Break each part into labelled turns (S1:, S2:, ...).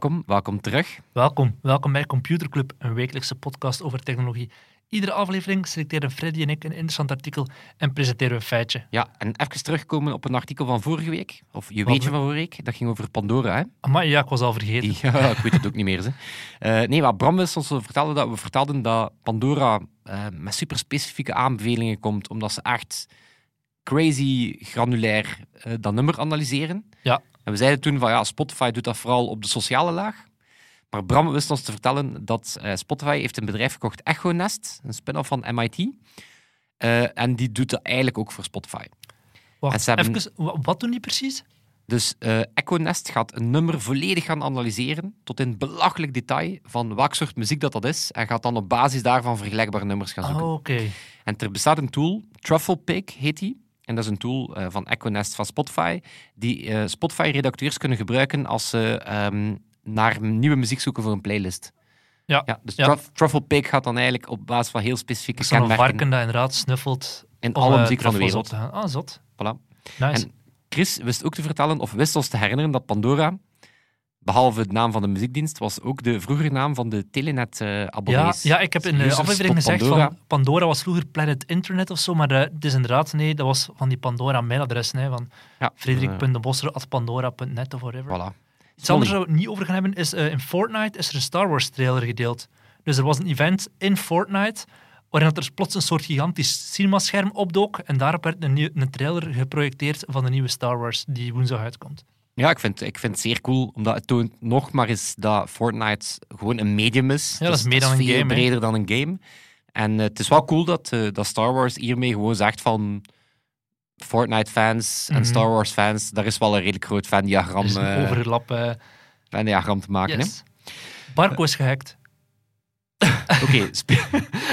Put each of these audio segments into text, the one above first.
S1: welkom, welkom terug.
S2: welkom. Welkom bij Computer Club, een wekelijkse podcast over technologie. Iedere aflevering selecteren Freddy en ik een interessant artikel en presenteren we een feitje.
S1: Ja, en even terugkomen op een artikel van vorige week, of je
S2: Wat
S1: weet je van vorige week, dat ging over Pandora, hè?
S2: Amai, ja, ik was al vergeten.
S1: Ja, ik weet het ook niet meer. Eh, nee, wat Bram wist ons vertellen, dat we vertelden dat Pandora eh, met super specifieke aanbevelingen komt, omdat ze echt crazy granulair eh, dat nummer analyseren.
S2: Ja.
S1: En we zeiden toen van ja, Spotify doet dat vooral op de sociale laag. Maar Bram wist ons te vertellen dat eh, Spotify heeft een bedrijf gekocht, Echonest, een spin-off van MIT. Eh, en die doet dat eigenlijk ook voor Spotify.
S2: Wacht,
S1: hebben-
S2: even, wat doen die precies?
S1: Dus eh Echonest gaat een nummer volledig gaan analyseren, tot in belachelijk detail, van welk soort muziek dat, dat is, en gaat dan op basis daarvan vergelijkbare nummers gaan zoeken.
S2: Oh, oké.
S1: En er bestaat een tool, Truffle Pick heet die, en dat is een tool eh, van Echonest van Spotify, die eh, Spotify-redacteurs kunnen gebruiken als ze ehm, naar nieuwe muziek zoeken voor een playlist.
S2: Ja,
S1: Ja, dus
S2: ja.
S1: Truff- Truffle Pick gaat dan eigenlijk op basis van heel specifieke
S2: Zo'n
S1: kenmerken
S2: varken dat inderdaad snuffelt
S1: in alle
S2: eh,
S1: muziek van de wereld.
S2: Ah, zot.
S1: Voilà.
S2: Nice.
S1: En Chris wist ook te vertellen, of wist ons te herinneren, dat Pandora, behalve de naam van de muziekdienst, was ook de vroegere naam van de
S2: ja,
S1: Telenet-abonnees.
S2: ja, ik heb in de
S1: Users
S2: aflevering gezegd
S1: Pandora.
S2: van Pandora was vroeger Planet Internet of zo, maar eh, het is inderdaad, nee, dat was van die Pandora mailadres, nee, van
S1: Ja,
S2: frederik.debosser.pandora.net of whatever.
S1: eh, voilà.
S2: Iets anders waar we het niet over gaan hebben is eh, in Fortnite is er een Star Wars trailer gedeeld. Dus er was een event in Fortnite waarin er plots een soort gigantisch cinemascherm opdook en daarop werd een, een trailer geprojecteerd van de nieuwe Star Wars die woensdag uitkomt.
S1: Ja, ik vind, ik vind het zeer cool, omdat het toont nog maar eens dat Fortnite gewoon een medium is.
S2: Ja, dat is meer dan een
S1: veel
S2: game, hè.
S1: breder dan een game. En eh, het is wel cool dat, eh, dat Star Wars hiermee gewoon zegt van Fortnite-fans en
S2: Mhm.
S1: Star Wars-fans, daar is wel een redelijk groot Venn-diagram
S2: is een
S1: eh,
S2: overlap. eh,
S1: Venn-diagram te maken.
S2: yes. Barco is gehackt.
S1: Oké,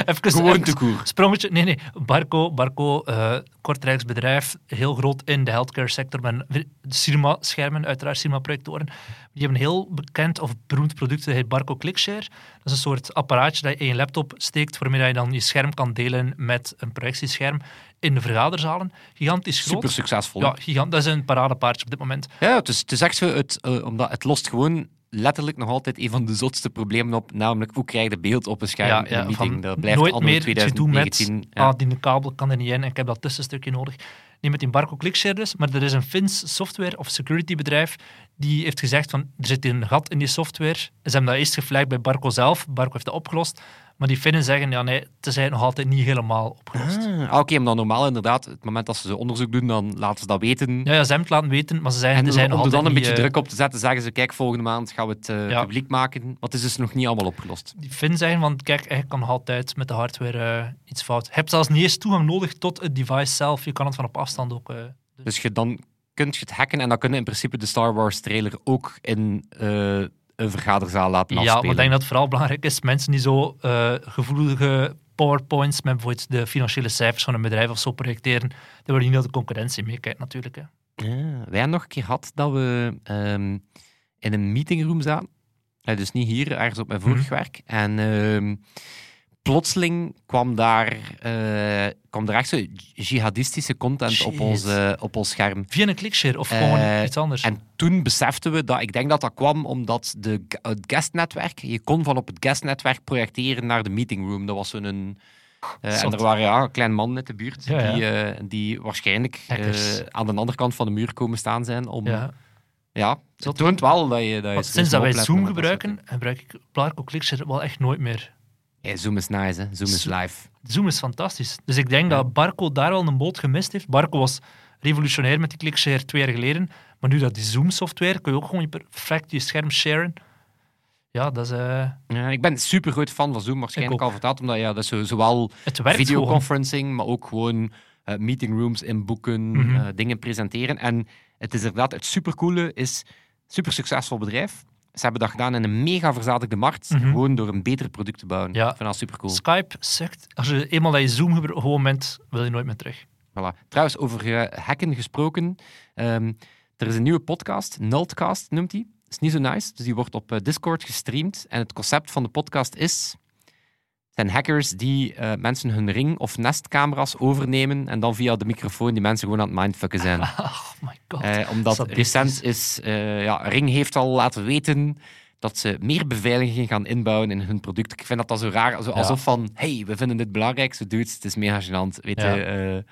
S2: Even,
S1: gewoon te koer.
S2: sprongetje. Nee, nee. Barco, Barco eh Kortrijks bedrijf, heel groot in de healthcare sector. Met cinema-schermen, uiteraard cinema-projectoren. Die hebben een heel bekend of beroemd product, dat heet Barco ClickShare. Dat is een soort apparaatje dat je in je laptop steekt, waarmee je dan je scherm kan delen met een projectiescherm in de vergaderzalen. Gigantisch groot.
S1: Super succesvol.
S2: Ja, gigant, dat is een paradepaardje op dit moment.
S1: Ja, het is, het is echt zo, het, eh, omdat het lost gewoon letterlijk nog altijd een van de zotste problemen op, namelijk hoe krijg je beeld op een scherm in een meeting. Dat blijft
S2: nooit meer gedoe met
S1: 2019. ja.
S2: ah, die kabel kan er niet in en ik heb dat tussenstukje nodig. Niet met die Barco ClickShare dus, maar er is een Fins software of security bedrijf die heeft gezegd van er zit hier een gat in die software. Ze hebben dat eerst gevlagd bij Barco zelf. Barco heeft dat opgelost. Maar die Finnen zeggen, ja nee, het is eigenlijk nog altijd niet helemaal opgelost.
S1: Ah, ah, Oké, maar dan normaal inderdaad, het moment dat ze zo onderzoek doen, dan laten ze dat weten.
S2: Ja, ja, ze hebben het laten weten, maar ze zeggen,
S1: en
S2: er zijn
S1: om er dan een
S2: niet,
S1: beetje
S2: eh,
S1: druk op te zetten, zeggen ze, kijk, volgende maand gaan we het eh,
S2: Ja.
S1: publiek maken. Want het is dus nog niet allemaal opgelost.
S2: Die Fin zeggen van, kijk, eigenlijk kan nog altijd met de hardware eh, iets fout. Je hebt zelfs niet eens toegang nodig tot het device zelf. Je kan het van op afstand ook...
S1: Dus je, dan kunt je het hacken en dan kunnen in principe de Star Wars trailer ook in een vergaderzaal laten
S2: Ja,
S1: afspelen.
S2: maar ik denk dat het vooral belangrijk is, mensen die zo eh, gevoelige powerpoints met bijvoorbeeld de financiële cijfers van een bedrijf of zo projecteren, daar worden niet naar de concurrentie meekijkt natuurlijk. Hè.
S1: Ja, wij hebben nog een keer gehad dat we ehm, in een meetingroom zaten. Eh, dus niet hier, ergens op mijn vorig
S2: Mhm.
S1: werk. En ehm, plotseling kwam daar, eh, kwam er echt zo jihadistische content op eh, op ons scherm.
S2: Via een clickshare of
S1: Eh,
S2: gewoon iets anders.
S1: En toen beseften we dat, ik denk dat dat kwam omdat de, het guestnetwerk, je kon van op het guestnetwerk projecteren naar de meetingroom. Dat was zo'n... eh, en er waren ja, een klein man uit de buurt
S2: Ja, ja.
S1: Die, eh, die waarschijnlijk eh, aan de andere kant van de muur komen staan zijn om...
S2: ja.
S1: Ja, het toont wel dat je... Dat je
S2: sinds dat wij Zoom gebruiken, gebruik ik Barco clickshare wel echt nooit meer.
S1: Zoom is nice, hè. Zoom is live.
S2: Zoom is fantastisch. Dus ik denk
S1: Ja.
S2: dat Barco daar wel een boot gemist heeft. Barco was revolutionair met die clickshare twee jaar geleden. Maar nu dat die Zoom-software, kun je ook gewoon je perfect je scherm sharen. Ja, dat is... eh,
S1: Ja, ik ben super groot fan van Zoom, waarschijnlijk
S2: ook.
S1: al verteld, omdat ja, dat is zowel
S2: gewoon.
S1: videoconferencing, maar ook gewoon eh, meetingrooms inboeken,
S2: Mhm.
S1: eh, dingen presenteren. En het is inderdaad, het supercoole is, super succesvol bedrijf. Ze hebben dat gedaan in een mega verzadigde markt,
S2: Mhm.
S1: gewoon door een beter product te bouwen.
S2: Ja.
S1: Ik vind dat super cool.
S2: Skype zegt, als je eenmaal dat je Zoom gewoon bent, wil je nooit meer terug.
S1: Voilà. Trouwens, over eh, hacken gesproken. ehm, er is een nieuwe podcast, Nultcast noemt die. is niet zo nice. Dus die wordt op eh, Discord gestreamd. En het concept van de podcast is... zijn hackers die eh, mensen hun ring- of nestcamera's overnemen en dan via de microfoon die mensen gewoon aan het mindfucken zijn.
S2: Oh my god.
S1: Eh, omdat recent is... eh, ja, Ring heeft al laten weten dat ze meer beveiliging gaan inbouwen in hun product. Ik vind dat dat zo raar. Zo,
S2: Ja.
S1: alsof van, hey, we vinden dit belangrijk. Zo dudes, het is mega gênant. Weet
S2: Ja.
S1: je,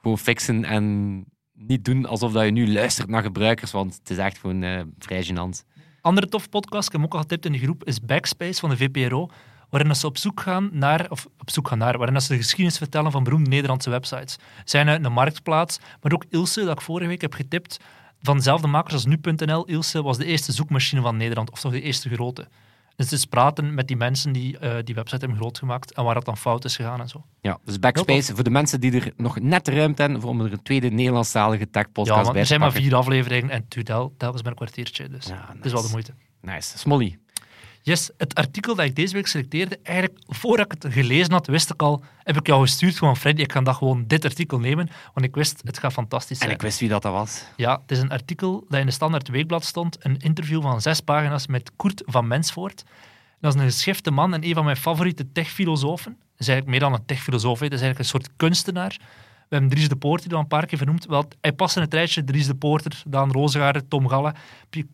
S1: gewoon fixen en niet doen alsof dat je nu luistert naar gebruikers, want het is echt gewoon vrij gênant.
S2: Andere tof podcast, ik heb ook al getipt in de groep, is Backspace van de VPRO. Waarin ze op zoek gaan naar, of op zoek gaan naar, waarin dat ze de geschiedenis vertellen van beroemde Nederlandse websites. Zijn uit een marktplaats, maar ook Ilse, dat ik vorige week heb getipt, van dezelfde makers als nu.nl. Ilse was de eerste zoekmachine van Nederland, of toch de eerste grote. Dus het is praten met die mensen die eh, die website hebben groot gemaakt en waar dat dan fout is gegaan en zo.
S1: Ja, dus Backspace, voor de mensen die er nog net ruimte hebben om er een tweede Nederlandstalige tech-podcast
S2: Ja,
S1: bij
S2: er
S1: te
S2: zijn maar vier afleveringen en het duurt telkens met een kwartiertje, dus
S1: Ja,
S2: het is wel de
S1: nice.
S2: moeite.
S1: Nice. Smolly.
S2: Yes, het artikel dat ik deze week selecteerde, eigenlijk voordat ik het gelezen had, wist ik al, heb ik jou gestuurd gewoon, Freddy, ik ga dat gewoon dit artikel nemen, want ik wist, het gaat fantastisch
S1: En
S2: zijn.
S1: ik wist wie dat, dat was.
S2: Ja, het is een artikel dat in de Standaard Weekblad stond, een interview van zes pagina's met Koert van Mensvoort. Dat is een geschifte man en een van mijn favoriete techfilosofen. Dat is eigenlijk meer dan een techfilosoof, dat is eigenlijk een soort kunstenaar. We hebben Dries de Poorter die al een paar keer vernoemd. Wel, hij past in het rijtje Dries de Poorter, Daan Rozengaard, Tom Galle.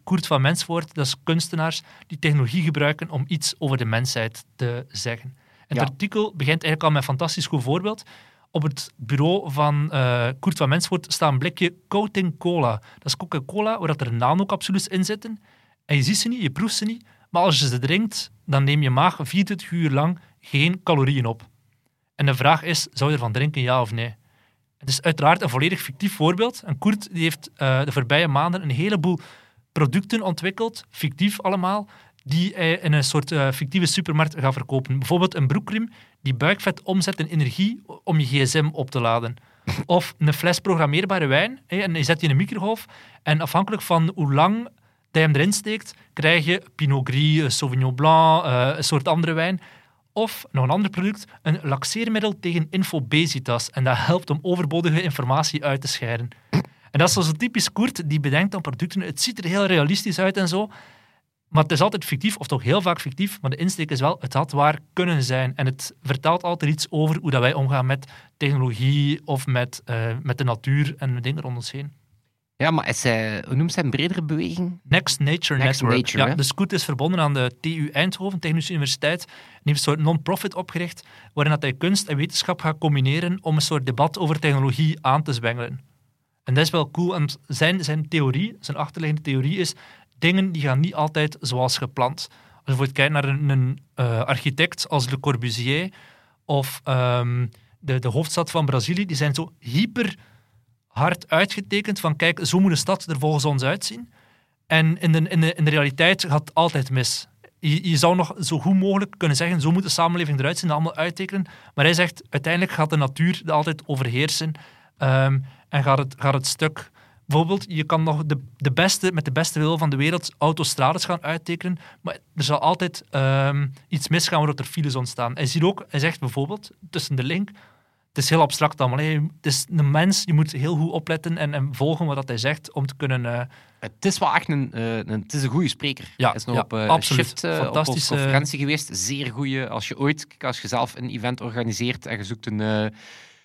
S2: Koert van Mensvoort, dat is kunstenaars die technologie gebruiken om iets over de mensheid te zeggen. En
S1: Ja.
S2: Het artikel begint eigenlijk al met een fantastisch goed voorbeeld. Op het bureau van eh Koert van Mensvoort staat een blikje Coating Cola. Dat is Coca-Cola, waar dat er nanocapsules in zitten. En je ziet ze niet, je proeft ze niet. Maar als je ze drinkt, dan neem je maag 24 uur lang geen calorieën op. En de vraag is, zou je ervan drinken, ja of nee? Het is uiteraard een volledig fictief voorbeeld. En Koert die heeft eh, de voorbije maanden een heleboel producten ontwikkeld, fictief allemaal, die hij in een soort eh, fictieve supermarkt gaat verkopen. Bijvoorbeeld een broekriem die buikvet omzet in energie om je gsm op te laden. Of een fles programmeerbare wijn, hè, en je zet die in een microgolf. En afhankelijk van hoe lang dat je hem erin steekt, krijg je Pinot Gris, een Sauvignon Blanc, eh, een soort andere wijn. Of, nog een ander product, een laxeermiddel tegen infobesitas. En dat helpt om overbodige informatie uit te scheiden. En dat is zo typisch Koert, die bedenkt aan producten. Het ziet er heel realistisch uit en zo. Maar het is altijd fictief, of toch heel vaak fictief. Maar de insteek is wel, het had waar kunnen zijn. En het vertelt altijd iets over hoe dat wij omgaan met technologie of met, eh, met de natuur en de dingen rond ons heen.
S1: Ja, maar is hij, hoe noemt hij een bredere beweging?
S2: Next Nature
S1: Next
S2: Network.
S1: Nature,
S2: ja,
S1: hè?
S2: de Scoot is verbonden aan de TU Eindhoven, Technische Universiteit. En heeft een soort non-profit opgericht, waarin dat hij kunst en wetenschap gaat combineren om een soort debat over technologie aan te zwengelen. En dat is wel cool. En zijn, zijn theorie, zijn achterliggende theorie is, dingen die gaan niet altijd zoals gepland. Als je bijvoorbeeld kijkt naar een, een eh, architect als Le Corbusier of ehm, de, de hoofdstad van Brazilië, die zijn zo hyper hard uitgetekend van kijk, zo moet een stad er volgens ons uitzien. En in de, in de, in de realiteit gaat het altijd mis. Je, zou nog zo goed mogelijk kunnen zeggen, zo moet de samenleving eruit zien, allemaal uittekenen. Maar hij zegt, uiteindelijk gaat de natuur er altijd overheersen ehm, en gaat het, gaat het stuk. Bijvoorbeeld, je kan nog de, de beste, met de beste wil van de wereld autostrades gaan uittekenen, maar er zal altijd ehm, iets misgaan waardoor er files ontstaan. Hij ziet ook, hij zegt bijvoorbeeld, tussen de link, het is heel abstract allemaal. hè. Het is een mens, je moet heel goed opletten en, en volgen wat dat hij zegt om te kunnen... eh,
S1: Het is wel echt een, eh, een, het is een goede spreker.
S2: Ja,
S1: hij is nog
S2: ja,
S1: op eh,
S2: absoluut.
S1: Shift op onze
S2: Fantastische-
S1: conferentie geweest. Zeer goede. Als je ooit, als je zelf een event organiseert en je zoekt een,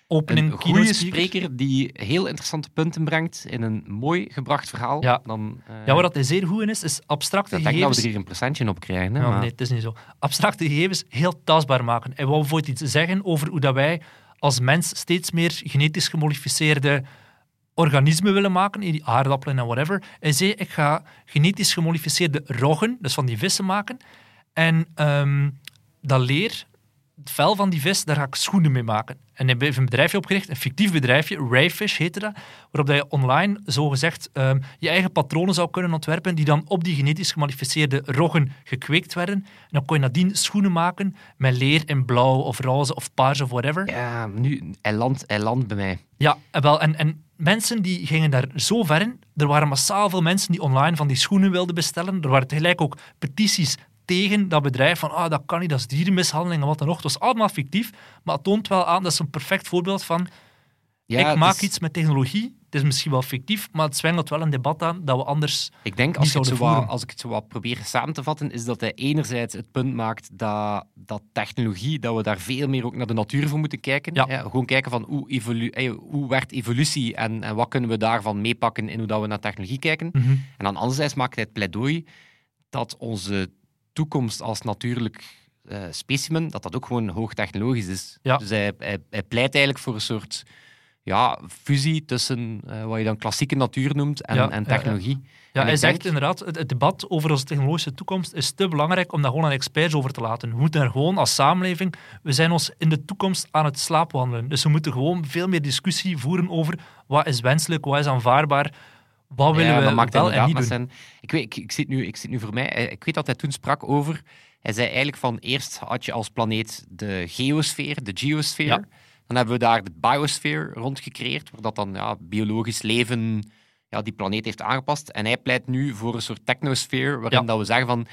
S2: opening
S1: een goede spreker die heel interessante punten brengt in een mooi gebracht verhaal,
S2: Ja.
S1: dan
S2: Ja, waar dat hij zeer goed in is, is abstracte
S1: ik denk dat we
S2: gegevens...
S1: er hier een procentje op krijgen. Hè,
S2: Ja,
S1: maar-
S2: Nee, het is niet zo. Abstracte gegevens heel tastbaar maken. Hij wou bijvoorbeeld iets zeggen over hoe dat wij als mens steeds meer genetisch gemodificeerde organismen willen maken, die aardappelen en whatever. Hij zei, ik ga genetisch gemodificeerde roggen, dus van die vissen maken. En ehm, dat leer, het vel van die vis, daar ga ik schoenen mee maken. En hij heeft een bedrijfje opgericht, een fictief bedrijfje, Rayfish heette dat, waarop dat je online zogezegd ehm je eigen patronen zou kunnen ontwerpen die dan op die genetisch gemodificeerde roggen gekweekt werden. En dan kon je nadien schoenen maken met leer in blauw of roze of paars of whatever.
S1: Ja, nu, hij landt, hij landt bij mij.
S2: Ja, en, wel, en, en mensen die gingen daar zo ver in. Er waren massaal veel mensen die online van die schoenen wilden bestellen. Er waren tegelijk ook petities tegen dat bedrijf van ah, dat kan niet, dat is dierenmishandeling en wat dan ook. Het was allemaal fictief, maar het toont wel aan, dat is een perfect voorbeeld van
S1: Ja,
S2: ik maak
S1: is-
S2: iets met technologie Het is misschien wel fictief, maar het zwengelt wel een debat aan dat we anders...
S1: Ik denk, als, je het wat, als ik het zo wat probeer samen te vatten, is dat hij enerzijds het punt maakt dat, dat technologie, dat we daar veel meer ook naar de natuur voor moeten kijken.
S2: Ja.
S1: Gewoon kijken van hoe, evolu eh, hoe werkt evolutie en, en wat kunnen we daarvan meepakken in hoe dat we naar technologie kijken.
S2: Mhm.
S1: En dan anderzijds maakt hij het pleidooi dat onze toekomst als natuurlijk eh, specimen, dat dat ook gewoon hoogtechnologisch is.
S2: Ja.
S1: Dus hij, hij, hij pleit eigenlijk voor een soort ja, fusie tussen eh, wat je dan klassieke natuur noemt en,
S2: Ja,
S1: en
S2: ja.
S1: technologie.
S2: Ja,
S1: En
S2: hij zegt
S1: denk-
S2: inderdaad, het, het debat over onze technologische toekomst is te belangrijk om daar gewoon aan experts over te laten. We moeten er gewoon als samenleving, we zijn ons in de toekomst aan het slaapwandelen. Dus we moeten gewoon veel meer discussie voeren over wat is wenselijk, wat is aanvaardbaar, wat willen we
S1: dat maakt hij
S2: wel en niet doen.
S1: zijn... Ik, weet, ik, ik, zit nu, ik zit nu voor mij... eh, Ik weet dat hij toen sprak over... Hij zei eigenlijk van eerst had je als planeet de geosfeer, de geosfeer.
S2: Ja.
S1: Dan hebben we daar de biosfeer rond gecreëerd, waar dat dan ja, biologisch leven ja, die planeet heeft aangepast. En hij pleit nu voor een soort technosfeer, waarin
S2: Ja.
S1: dat we zeggen van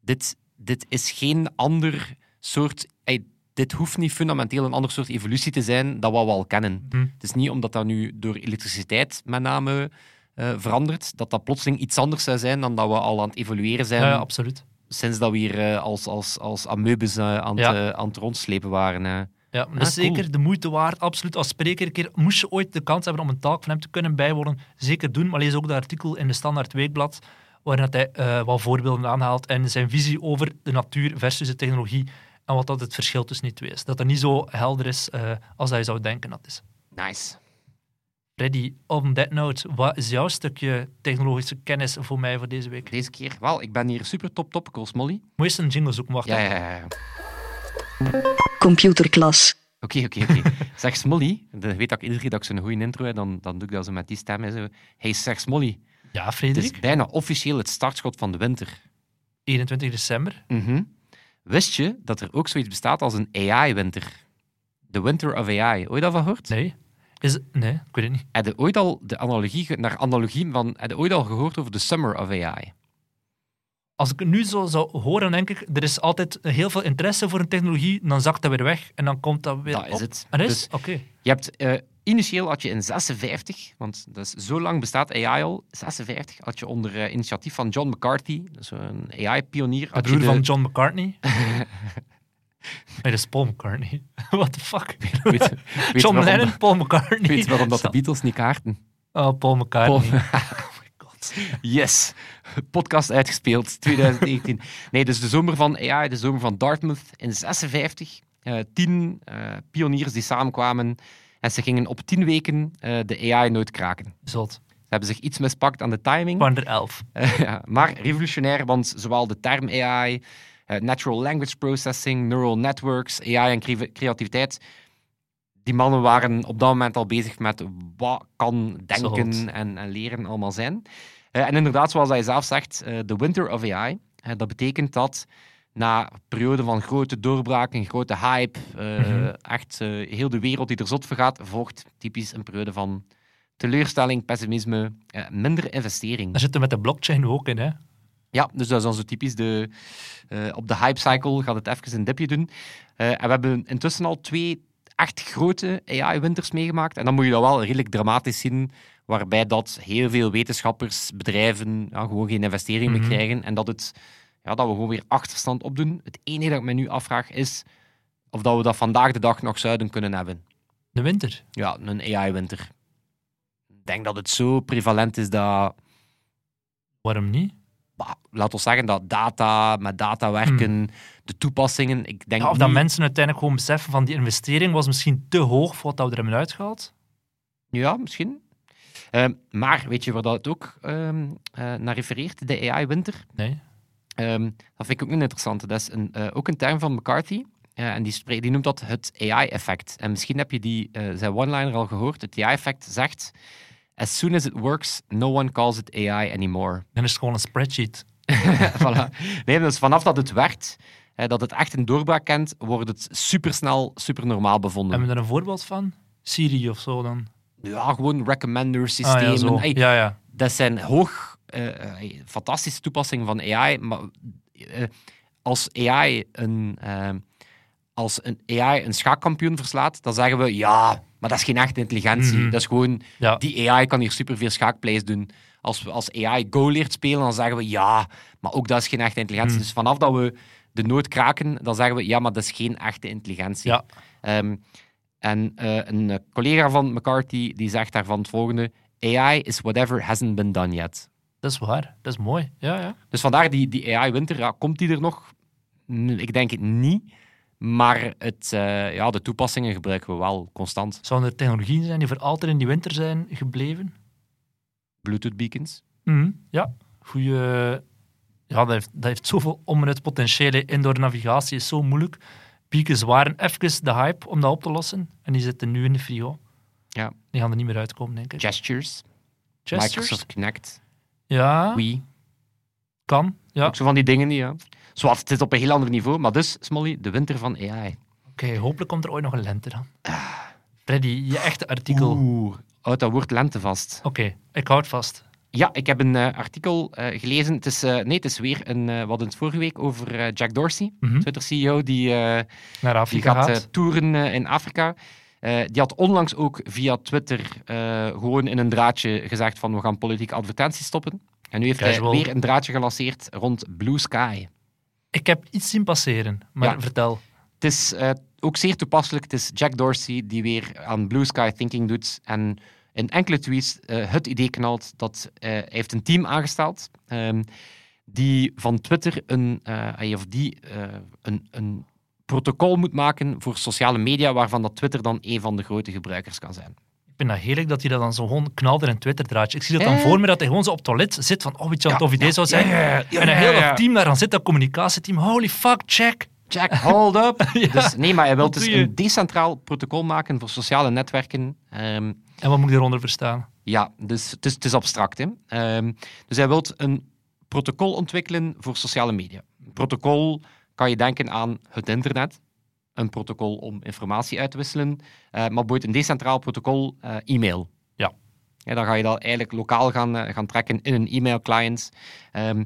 S1: dit, dit is geen ander soort... eh, dit hoeft niet fundamenteel een ander soort evolutie te zijn dan wat we al kennen.
S2: Hm.
S1: Het is niet omdat dat nu door elektriciteit met name verandert, dat dat plotseling iets anders zou zijn dan dat we al aan het evolueren zijn
S2: Ja, absoluut.
S1: sinds dat we hier eh, als, als, als ameubes eh, aan, het,
S2: Ja.
S1: eh, aan het rondslepen waren. eh.
S2: Ja, dat
S1: Ah,
S2: is
S1: cool.
S2: zeker de moeite waard. Absoluut. Als spreker, een keer, moest je ooit de kans hebben om een talk van hem te kunnen bijwonen, zeker doen. Maar lees ook dat artikel in de Standaard Weekblad, waarin dat hij eh, wat voorbeelden aanhaalt en zijn visie over de natuur versus de technologie en wat dat het verschil tussen die twee is. Dat het niet zo helder is eh, als dat je zou denken dat is.
S1: Nice.
S2: Freddy, on that note, wat is jouw stukje technologische kennis voor mij voor deze week?
S1: Deze keer, wel, ik ben hier super top topicals, Molly.
S2: Moet je eens een jingle zoeken, wacht.
S1: Ja, ja, ja.
S3: Computerklas.
S1: Oké, oké, oké. Zeg Smolly, dan weet dat ik iedere keer dat ik zo'n goede intro heb, dan, dan doe ik dat zo met die stem. hè, Zo. Hey, zeg Smolly,
S2: Ja,
S1: het is
S2: Frederik,
S1: bijna officieel het startschot van de winter.
S2: 21 december.
S1: Mhm. Wist je dat er ook zoiets bestaat als een AI-winter? De Winter of AI. Ooit al van gehoord?
S2: Nee. Is, nee, ik weet het niet.
S1: Heb je ooit al de analogie, naar analogie van, heb je ooit al gehoord over de Summer of AI?
S2: Als ik het nu zo zou horen, denk ik, er is altijd heel veel interesse voor een technologie, dan zakt dat weer weg en dan komt dat weer
S1: Dat is
S2: op.
S1: het.
S2: En is?
S1: Dus
S2: Oké.
S1: je hebt, eh, initieel had je in 56, want dat is, zo lang bestaat AI al, 56 had je onder eh, initiatief van John McCarthy, dus een AI-pionier.
S2: De broer van John McCartney. nee, dat is Paul McCartney. What the fuck?
S1: Weet, weet
S2: John Lennon, Paul McCartney.
S1: weet waarom dat de Beatles niet kaarten?
S2: Oh, Paul McCartney.
S1: Paul-
S2: oh my god.
S1: Yes, podcast uitgespeeld, 2019. Nee, dus de zomer van AI, de zomer van Dartmouth in 56. eh, tien eh, pioniers die samenkwamen en ze gingen op tien weken eh, de AI nooit kraken.
S2: Zot.
S1: Ze hebben zich iets mispakt aan de timing.
S2: Waren er elf.
S1: Ja, maar revolutionair, want zowel de term AI, natural language processing, neural networks, AI en cre- creativiteit, die mannen waren op dat moment al bezig met wat kan denken en, en leren allemaal zijn. Eh, en inderdaad, zoals hij zelf zegt, eh, de winter of AI, eh, dat betekent dat na een periode van grote doorbraak, een grote hype, eh,
S2: Mhm.
S1: echt eh, heel de wereld die er zot voor gaat, volgt typisch een periode van teleurstelling, pessimisme, eh, minder investering.
S2: Daar zitten we met de blockchain ook in, hè.
S1: Ja, dus dat is dan zo typisch de, eh, op de hype cycle gaat het even een dipje doen. Eh, en we hebben intussen al twee echt grote AI-winters meegemaakt. En dan moet je dat wel redelijk dramatisch zien, waarbij dat heel veel wetenschappers, bedrijven ja, gewoon geen investering
S2: Mhm.
S1: meer krijgen. En dat, het, ja, dat we gewoon weer achterstand opdoen. Het enige dat ik me nu afvraag is of dat we dat vandaag de dag nog zouden kunnen hebben.
S2: De winter.
S1: Ja, een AI-winter. Ik denk dat het zo prevalent is dat
S2: Waarom niet?
S1: Laat ons zeggen dat data, met data werken, de toepassingen, ik denk
S2: Ja, of dat
S1: niet-
S2: mensen uiteindelijk gewoon beseffen van die investering was misschien te hoog voor wat dat we er hebben uitgehaald.
S1: Ja, misschien. Ehm, maar weet je waar dat het ook ehm, eh, naar refereert, de AI-winter?
S2: Nee.
S1: Ehm, dat vind ik ook een interessante. Dat is een, eh, ook een term van McCarthy. Eh, en die, spreekt- die noemt dat het AI-effect. En misschien heb je die, zijn one-liner al gehoord. Het AI-effect zegt... As soon as it works, no one calls it AI anymore.
S2: Dan is het gewoon een spreadsheet.
S1: voilà. Nee, dus vanaf dat het werkt, dat het echt een doorbraak kent, wordt het supersnel, supernormaal bevonden.
S2: Hebben we er een voorbeeld van? Siri of zo dan?
S1: Ja, gewoon recommender
S2: Ah,
S1: systemen.
S2: ja, zo.
S1: Hey,
S2: ja, ja.
S1: Dat zijn hoog eh, fantastische toepassingen van AI, maar eh, als AI een, eh, als een AI een schaakkampioen verslaat, dan zeggen we ja, maar dat is geen echte intelligentie.
S2: Mhm.
S1: Dat is gewoon,
S2: Ja.
S1: die AI kan hier superveel schaakplays doen. Als we als AI Go leert spelen, dan zeggen we ja, maar ook dat is geen echte intelligentie.
S2: Mhm.
S1: Dus vanaf dat we de noot kraken, dan zeggen we ja, maar dat is geen echte intelligentie.
S2: Ja.
S1: Ehm, en eh, een collega van McCarthy die zegt daarvan het volgende: AI is whatever hasn't been done yet.
S2: Dat is waar. Dat is mooi. Ja, ja.
S1: Dus vandaar die, die AI-winter. Ja, komt die er nog? Ik denk het niet. Maar het, eh, ja, de toepassingen gebruiken we wel constant.
S2: Zouden er technologieën zijn die voor altijd in die winter zijn gebleven?
S1: Bluetooth beacons.
S2: Mhm. Ja, goeie. Ja, dat heeft, dat heeft zoveel onbenut potentieel. Indoor navigatie is zo moeilijk. Beacons waren even de hype om dat op te lossen. En die zitten nu in de frigo.
S1: Ja.
S2: Die gaan er niet meer uitkomen, denk ik.
S1: Gestures.
S2: Gestures?
S1: Microsoft Connect.
S2: Ja,
S1: Wii.
S2: kan. Ja.
S1: Ook zo van die dingen. Ja. Zoals het is op een heel ander niveau. Maar dus, Smolly, de winter van AI.
S2: hopelijk komt er ooit nog een lente dan. Freddy, je echte artikel. Oké,
S1: Oeh, houdt dat woord lente vast.
S2: ik houd vast.
S1: Ja, ik heb een eh, artikel eh, gelezen. Het is, eh, nee, het is weer een, we hadden het vorige week over Jack Dorsey,
S2: Mhm.
S1: Twitter-CEO, die,
S2: Naar
S1: die
S2: Afrika
S1: gaat eh,
S2: gaat.
S1: toeren in Afrika. Die had onlangs ook via Twitter gewoon in een draadje gezegd van we gaan politieke advertenties stoppen. En nu heeft
S2: Casual.
S1: hij weer een draadje gelanceerd rond Blue Sky.
S2: Ik heb iets zien passeren, maar
S1: Ja.
S2: vertel.
S1: Het is eh, ook zeer toepasselijk. Het is Jack Dorsey die weer aan Blue Sky Thinking doet. En in enkele tweets eh, het idee knalt dat eh, hij heeft een team aangesteld ehm, die van Twitter een, of die, een, een protocol moet maken voor sociale media waarvan dat Twitter dan een van de grote gebruikers kan zijn.
S2: Ik vind dat heerlijk dat hij dat dan zo gewoon knalt in een Twitter-draadje. Ik zie dat dan
S1: Eh.
S2: voor me, dat hij gewoon zo op het toilet zit van, oh, weet je wat een tof idee zou zijn? en een heel dat team daar aan zit, dat communicatieteam. Holy fuck, check.
S1: Jack, hold up!
S2: Ja,
S1: dus, nee, maar hij wil dus een decentraal protocol maken voor sociale netwerken. Ehm,
S2: En wat moet ik eronder verstaan?
S1: Ja, dus het is, het is abstract. Hè? Ehm, dus hij wil een protocol ontwikkelen voor sociale media. Een protocol kan je denken aan het internet. Een protocol om informatie uit te wisselen. eh, maar bijvoorbeeld een decentraal protocol, eh, e-mail.
S2: Ja.
S1: dan ga je dat eigenlijk lokaal gaan, eh, gaan trekken in een e-mail-client. Ehm,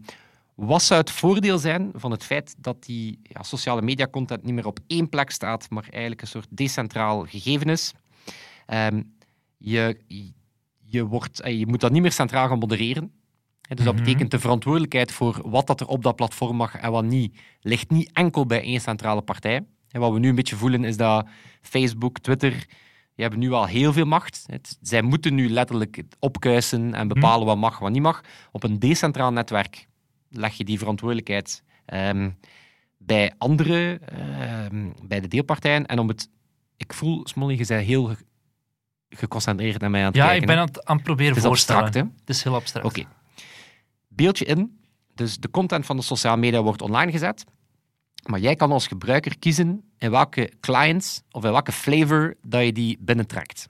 S1: wat zou het voordeel zijn van het feit dat die ja, sociale media content niet meer op één plek staat, maar eigenlijk een soort decentraal gegeven is? Ehm, je, je, wordt, je moet dat niet meer centraal gaan modereren. Dus dat
S2: Mhm.
S1: betekent de verantwoordelijkheid voor wat dat er op dat platform mag en wat niet, ligt niet enkel bij één centrale partij. En wat we nu een beetje voelen is dat Facebook, Twitter, die hebben nu al heel veel macht. Het- zij moeten nu letterlijk opkuisen en bepalen wat mag, wat niet mag. Op een decentraal netwerk leg je die verantwoordelijkheid ehm, bij andere, ehm, bij de deelpartijen. En om het, ik voel, Smolly, je bent heel ge- geconcentreerd naar mij aan het
S2: Ja,
S1: kijken.
S2: ik ben aan het, aan het proberen
S1: Het is
S2: voorstellen.
S1: abstract, hè?
S2: Het is heel abstract.
S1: Oké. Beeldje in. Dus de content van de sociale media wordt online gezet. Maar jij kan als gebruiker kiezen in welke clients of in welke flavor dat je die binnentrekt.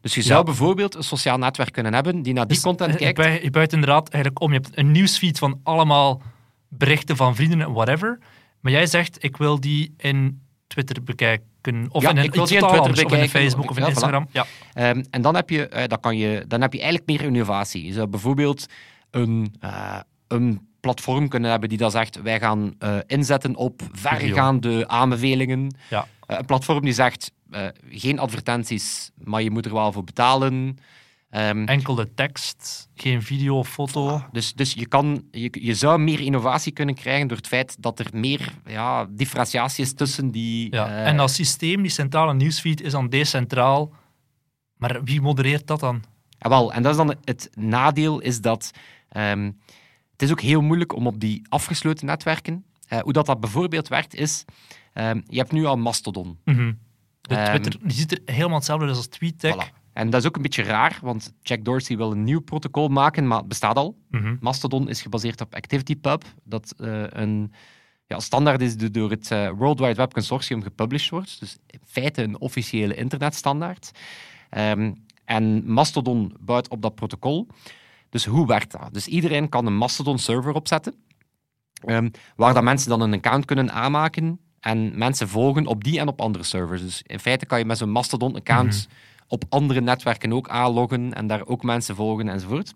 S1: Dus je zou
S2: Ja.
S1: bijvoorbeeld een sociaal netwerk kunnen hebben die naar die
S2: Dus,
S1: content
S2: eh,
S1: kijkt.
S2: Je, je buit inderdaad eigenlijk om. Je hebt een nieuwsfeed van allemaal berichten van vrienden en whatever. Maar jij zegt, ik wil die in Twitter bekijken. Of
S1: Ja,
S2: in een
S1: ik wil die in Twitter
S2: anders, Of in
S1: bekijken,
S2: Facebook
S1: of-
S2: in
S1: ja, voilà.
S2: Instagram. Ja.
S1: Ehm, en dan heb, je, eh, dan, kan je, dan heb je eigenlijk meer innovatie. Je zou bijvoorbeeld een, eh, een platform kunnen hebben die dan zegt: wij gaan eh, inzetten op verregaande aanbevelingen.
S2: Ja.
S1: Eh, een platform die zegt: eh, geen advertenties, maar je moet er wel voor betalen. Ehm,
S2: Enkel de tekst, geen video of foto.
S1: dus dus je, kan, je, je zou meer innovatie kunnen krijgen door het feit dat er meer ja, differentiatie is tussen die.
S2: Ja. en dat systeem, die centrale nieuwsfeed, is dan decentraal. Maar wie modereert dat dan?
S1: Ja, wel, en dat is dan het nadeel, is dat ehm, het is ook heel moeilijk om op die afgesloten netwerken, eh, hoe dat, dat bijvoorbeeld werkt, is, ehm, je hebt nu al Mastodon.
S2: Mhm. De
S1: Ehm,
S2: Twitter, die ziet er helemaal hetzelfde uit als TweetDeck.
S1: Voilà. En dat is ook een beetje raar, want Jack Dorsey wil een nieuw protocol maken, maar het bestaat al.
S2: Mhm.
S1: Mastodon is gebaseerd op ActivityPub, dat eh, een ja, standaard is die door het eh, World Wide Web Consortium gepublished wordt. Dus in feite een officiële internetstandaard. Ehm, en Mastodon bouwt op dat protocol. Dus hoe werkt dat? Dus iedereen kan een Mastodon-server opzetten, ehm, waar dat mensen dan een account kunnen aanmaken en mensen volgen op die en op andere servers. Dus in feite kan je met zo'n Mastodon-account op andere netwerken ook aanloggen en daar ook mensen volgen enzovoort.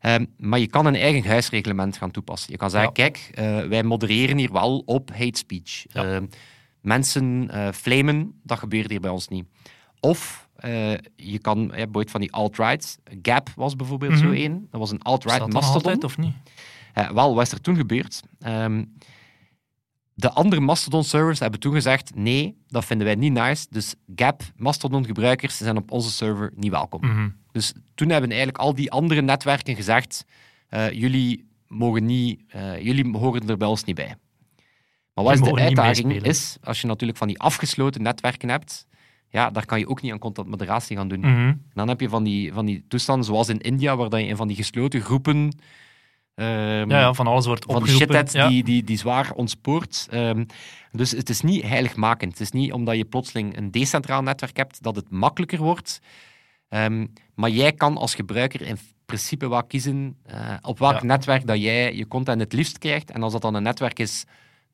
S1: Ehm, maar je kan een eigen huisreglement gaan toepassen. Je kan zeggen,
S2: Ja.
S1: kijk, eh, wij modereren hier wel op hate speech.
S2: Ja.
S1: Ehm, mensen eh, flamen. Dat gebeurt hier bij ons niet. Of eh, je kan, je hebt van die alt-rights. Gap was bijvoorbeeld zo
S2: Mhm.
S1: één. Dat was een alt-right mastodon.
S2: of niet?
S1: Wel, wat is er toen gebeurd? Ehm, de andere Mastodon-servers hebben toen gezegd: nee, dat vinden wij niet nice. Dus Gap, Mastodon-gebruikers zijn op onze server niet welkom.
S2: Mhm.
S1: Dus toen hebben eigenlijk al die andere netwerken gezegd: eh, jullie mogen niet, eh, jullie horen er bij ons niet bij. Maar wat is de uitdaging? Is als je natuurlijk van die afgesloten netwerken hebt, ja, daar kan je ook niet aan contentmoderatie gaan doen.
S2: Mhm.
S1: Dan heb je van die, van die toestanden zoals in India, waar dat je in van die gesloten groepen. ehm,
S2: Ja, ja, van alles wordt
S1: van die
S2: opgeroepen.
S1: shitheads
S2: ja.
S1: die, die, die zwaar ontspoort. Ehm, dus het is niet heiligmakend. Het is niet omdat je plotseling een decentraal netwerk hebt dat het makkelijker wordt. Ehm, maar jij kan als gebruiker in principe wel kiezen eh, op welk
S2: Ja.
S1: netwerk dat jij je content het liefst krijgt. En als dat dan een netwerk is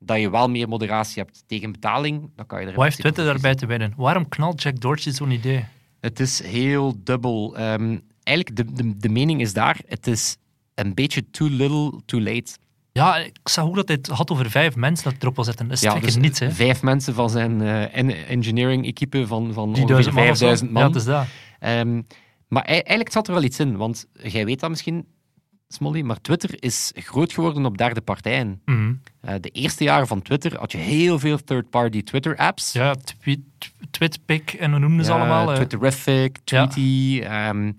S1: dat je wel meer moderatie hebt tegen betaling, dan kan je er
S2: Wat heeft Twitter daarbij te winnen? Waarom knalt Jack Dorsey zo'n idee?
S1: het is heel dubbel. Ehm, eigenlijk, de, de, de mening is daar, het is een beetje too little, too late.
S2: Ja, ik zag ook dat hij het had over vijf mensen dat erop wil zetten. Dat is ja,
S1: dus
S2: niets, hè.
S1: vijf mensen van zijn eh, en- engineering-equipe van, van ongeveer
S2: 3000 man of zo.
S1: 5000 man.
S2: Ja, het is dat.
S1: Ehm, maar ei- eigenlijk zat er wel iets in, want jij weet dat misschien, Smolly, maar Twitter is groot geworden op derde partijen.
S2: Mhm.
S1: Eh, de eerste jaren van Twitter had je heel veel third-party Twitter-apps.
S2: Ja, tweet, Twitpic en hoe noemden ze
S1: Ja,
S2: allemaal? eh.
S1: Twitterific,
S2: Ja.
S1: Tweety, ehm,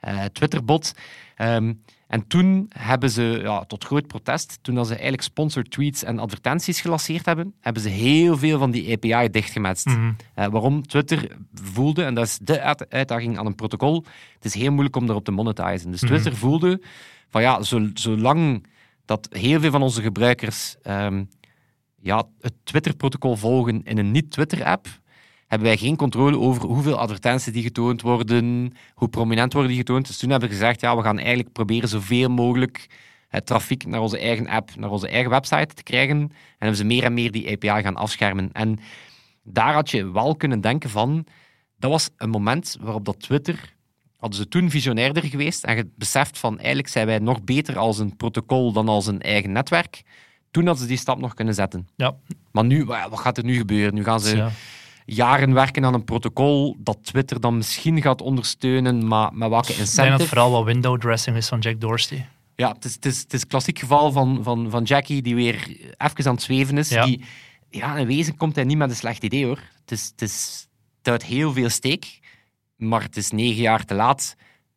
S1: eh, Twitterbot. Ehm, en toen hebben ze, ja, tot groot protest, toen dat ze eigenlijk sponsored tweets en advertenties gelanceerd hebben, hebben ze heel veel van die API dichtgemetst.
S2: Mhm.
S1: Waarom Twitter voelde, en dat is de uit- uitdaging aan een protocol, het is heel moeilijk om erop te monetizen. Dus
S2: Mhm.
S1: Twitter voelde van ja, zo- zolang dat heel veel van onze gebruikers ehm, ja, het Twitter-protocol volgen in een niet-Twitter-app, hebben wij geen controle over hoeveel advertenties die getoond worden, hoe prominent worden die getoond. Dus toen hebben we gezegd, ja, we gaan eigenlijk proberen zoveel mogelijk eh, trafiek naar onze eigen app, naar onze eigen website te krijgen. En hebben ze meer en meer die API gaan afschermen. En daar had je wel kunnen denken van, dat was een moment waarop dat Twitter, hadden ze toen visionairder geweest en je beseft van, eigenlijk zijn wij nog beter als een protocol dan als een eigen netwerk. Toen hadden ze die stap nog kunnen zetten.
S2: Ja.
S1: Maar nu, wa- wat gaat er nu gebeuren? Nu gaan ze
S2: Ja.
S1: jaren werken aan een protocol dat Twitter dan misschien gaat ondersteunen, maar met welke
S2: Ik denk dat
S1: incentive?
S2: het vooral wat window dressing is van Jack Dorsey.
S1: Ja, het is, het, is, het is klassiek geval van, van, van Jackie die weer even aan het zweven is.
S2: Ja.
S1: Die, ja, in wezen komt hij niet met een slecht idee hoor. Het, is, het, is, het houdt heel veel steek, maar het is negen jaar te laat.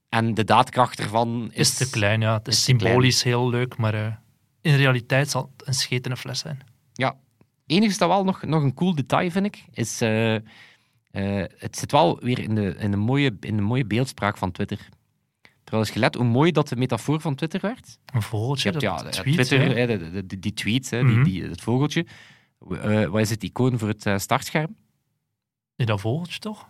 S1: En de daadkracht ervan is,
S2: Is te klein, ja. Het is, symbolisch heel leuk, maar eh, in realiteit zal het een schetende fles zijn.
S1: Ja. Enigste dat wel nog, nog een cool detail vind ik, is eh, eh, het zit wel weer in de, in, de mooie, in de mooie beeldspraak van Twitter. Trouwens, gelet hoe mooi dat de metafoor van Twitter werd.
S2: Een vogeltje,
S1: Je hebt, ja,
S2: tweet,
S1: Twitter,
S2: hè.
S1: hè, de, de- die, die tweet, hè,
S2: Mhm.
S1: die, die, het vogeltje. Wat is het icoon voor het startscherm?
S2: Dat vogeltje toch?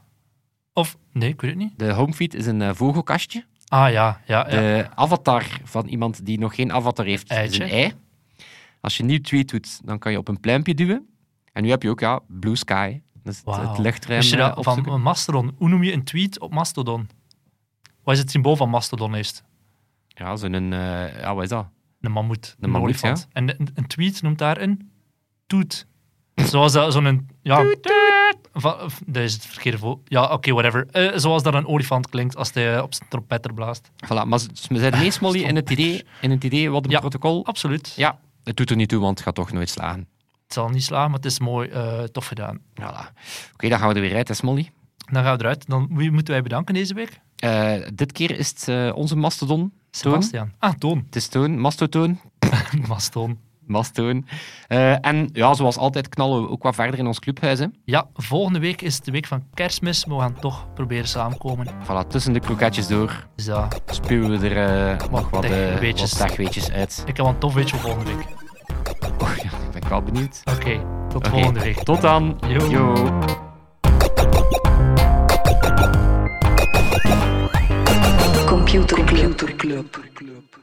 S2: Of, nee, ik weet het niet.
S1: De homefeed is een eh, vogelkastje.
S2: Ah ja, ja, ja.
S1: De avatar van iemand die nog geen avatar heeft, is een ei. Als je een nieuw tweet doet, dan kan je op een pluimpje duwen. En nu heb je ook ja, Blue Sky. Dat is het, luchtruim
S2: Wist je
S1: eh,
S2: dat
S1: opzoeken.
S2: van Mastodon? Hoe noem je een tweet op Mastodon? Wat is het symbool van Mastodon eerst?
S1: Ja, zo'n... eh ja, wat is dat?
S2: Een mammoet.
S1: Een mammoet,
S2: olifant. En een, tweet noemt daar een toet. Zoals dat zo'n... Ja, of- dat is het verkeerde voor. Ja, oké, whatever. Eh, zoals dat een olifant klinkt als hij op zijn trompetter blaast.
S1: Voilà, maar we zijn in het idee, in het idee wat een
S2: Ja.
S1: protocol...
S2: Absoluut.
S1: Ja, het doet er niet toe, want het gaat toch nooit slagen.
S2: Het zal niet slaan, maar het is mooi, eh, tof gedaan.
S1: Voilà. Oké, dan gaan we er weer uit, hè, Smolly.
S2: Dan gaan we eruit. Dan, wie moeten wij bedanken deze week?
S1: Eh, dit keer is het onze mastodon. Toon.
S2: Sebastian. Ah, Toon.
S1: Het is Toon, Mastotoon.
S2: Maston.
S1: Mastoon. Eh, en ja, zoals altijd knallen we ook wat verder in ons clubhuis. Hè.
S2: Ja, volgende week is het de week van kerstmis. maar We gaan toch proberen samenkomen.
S1: Voilà, tussen de kroketjes door
S2: Dus ja,
S1: spuwen we er eh, nog wat, eh,
S2: techweetjes.
S1: wat uit.
S2: ik heb wel een tof weetje voor volgende week.
S1: Oh, ja, ik ben wel benieuwd.
S2: Oké, tot volgende week.
S1: Tot dan.
S2: Yo.
S1: Yo.
S3: Computer Club. Computer Club.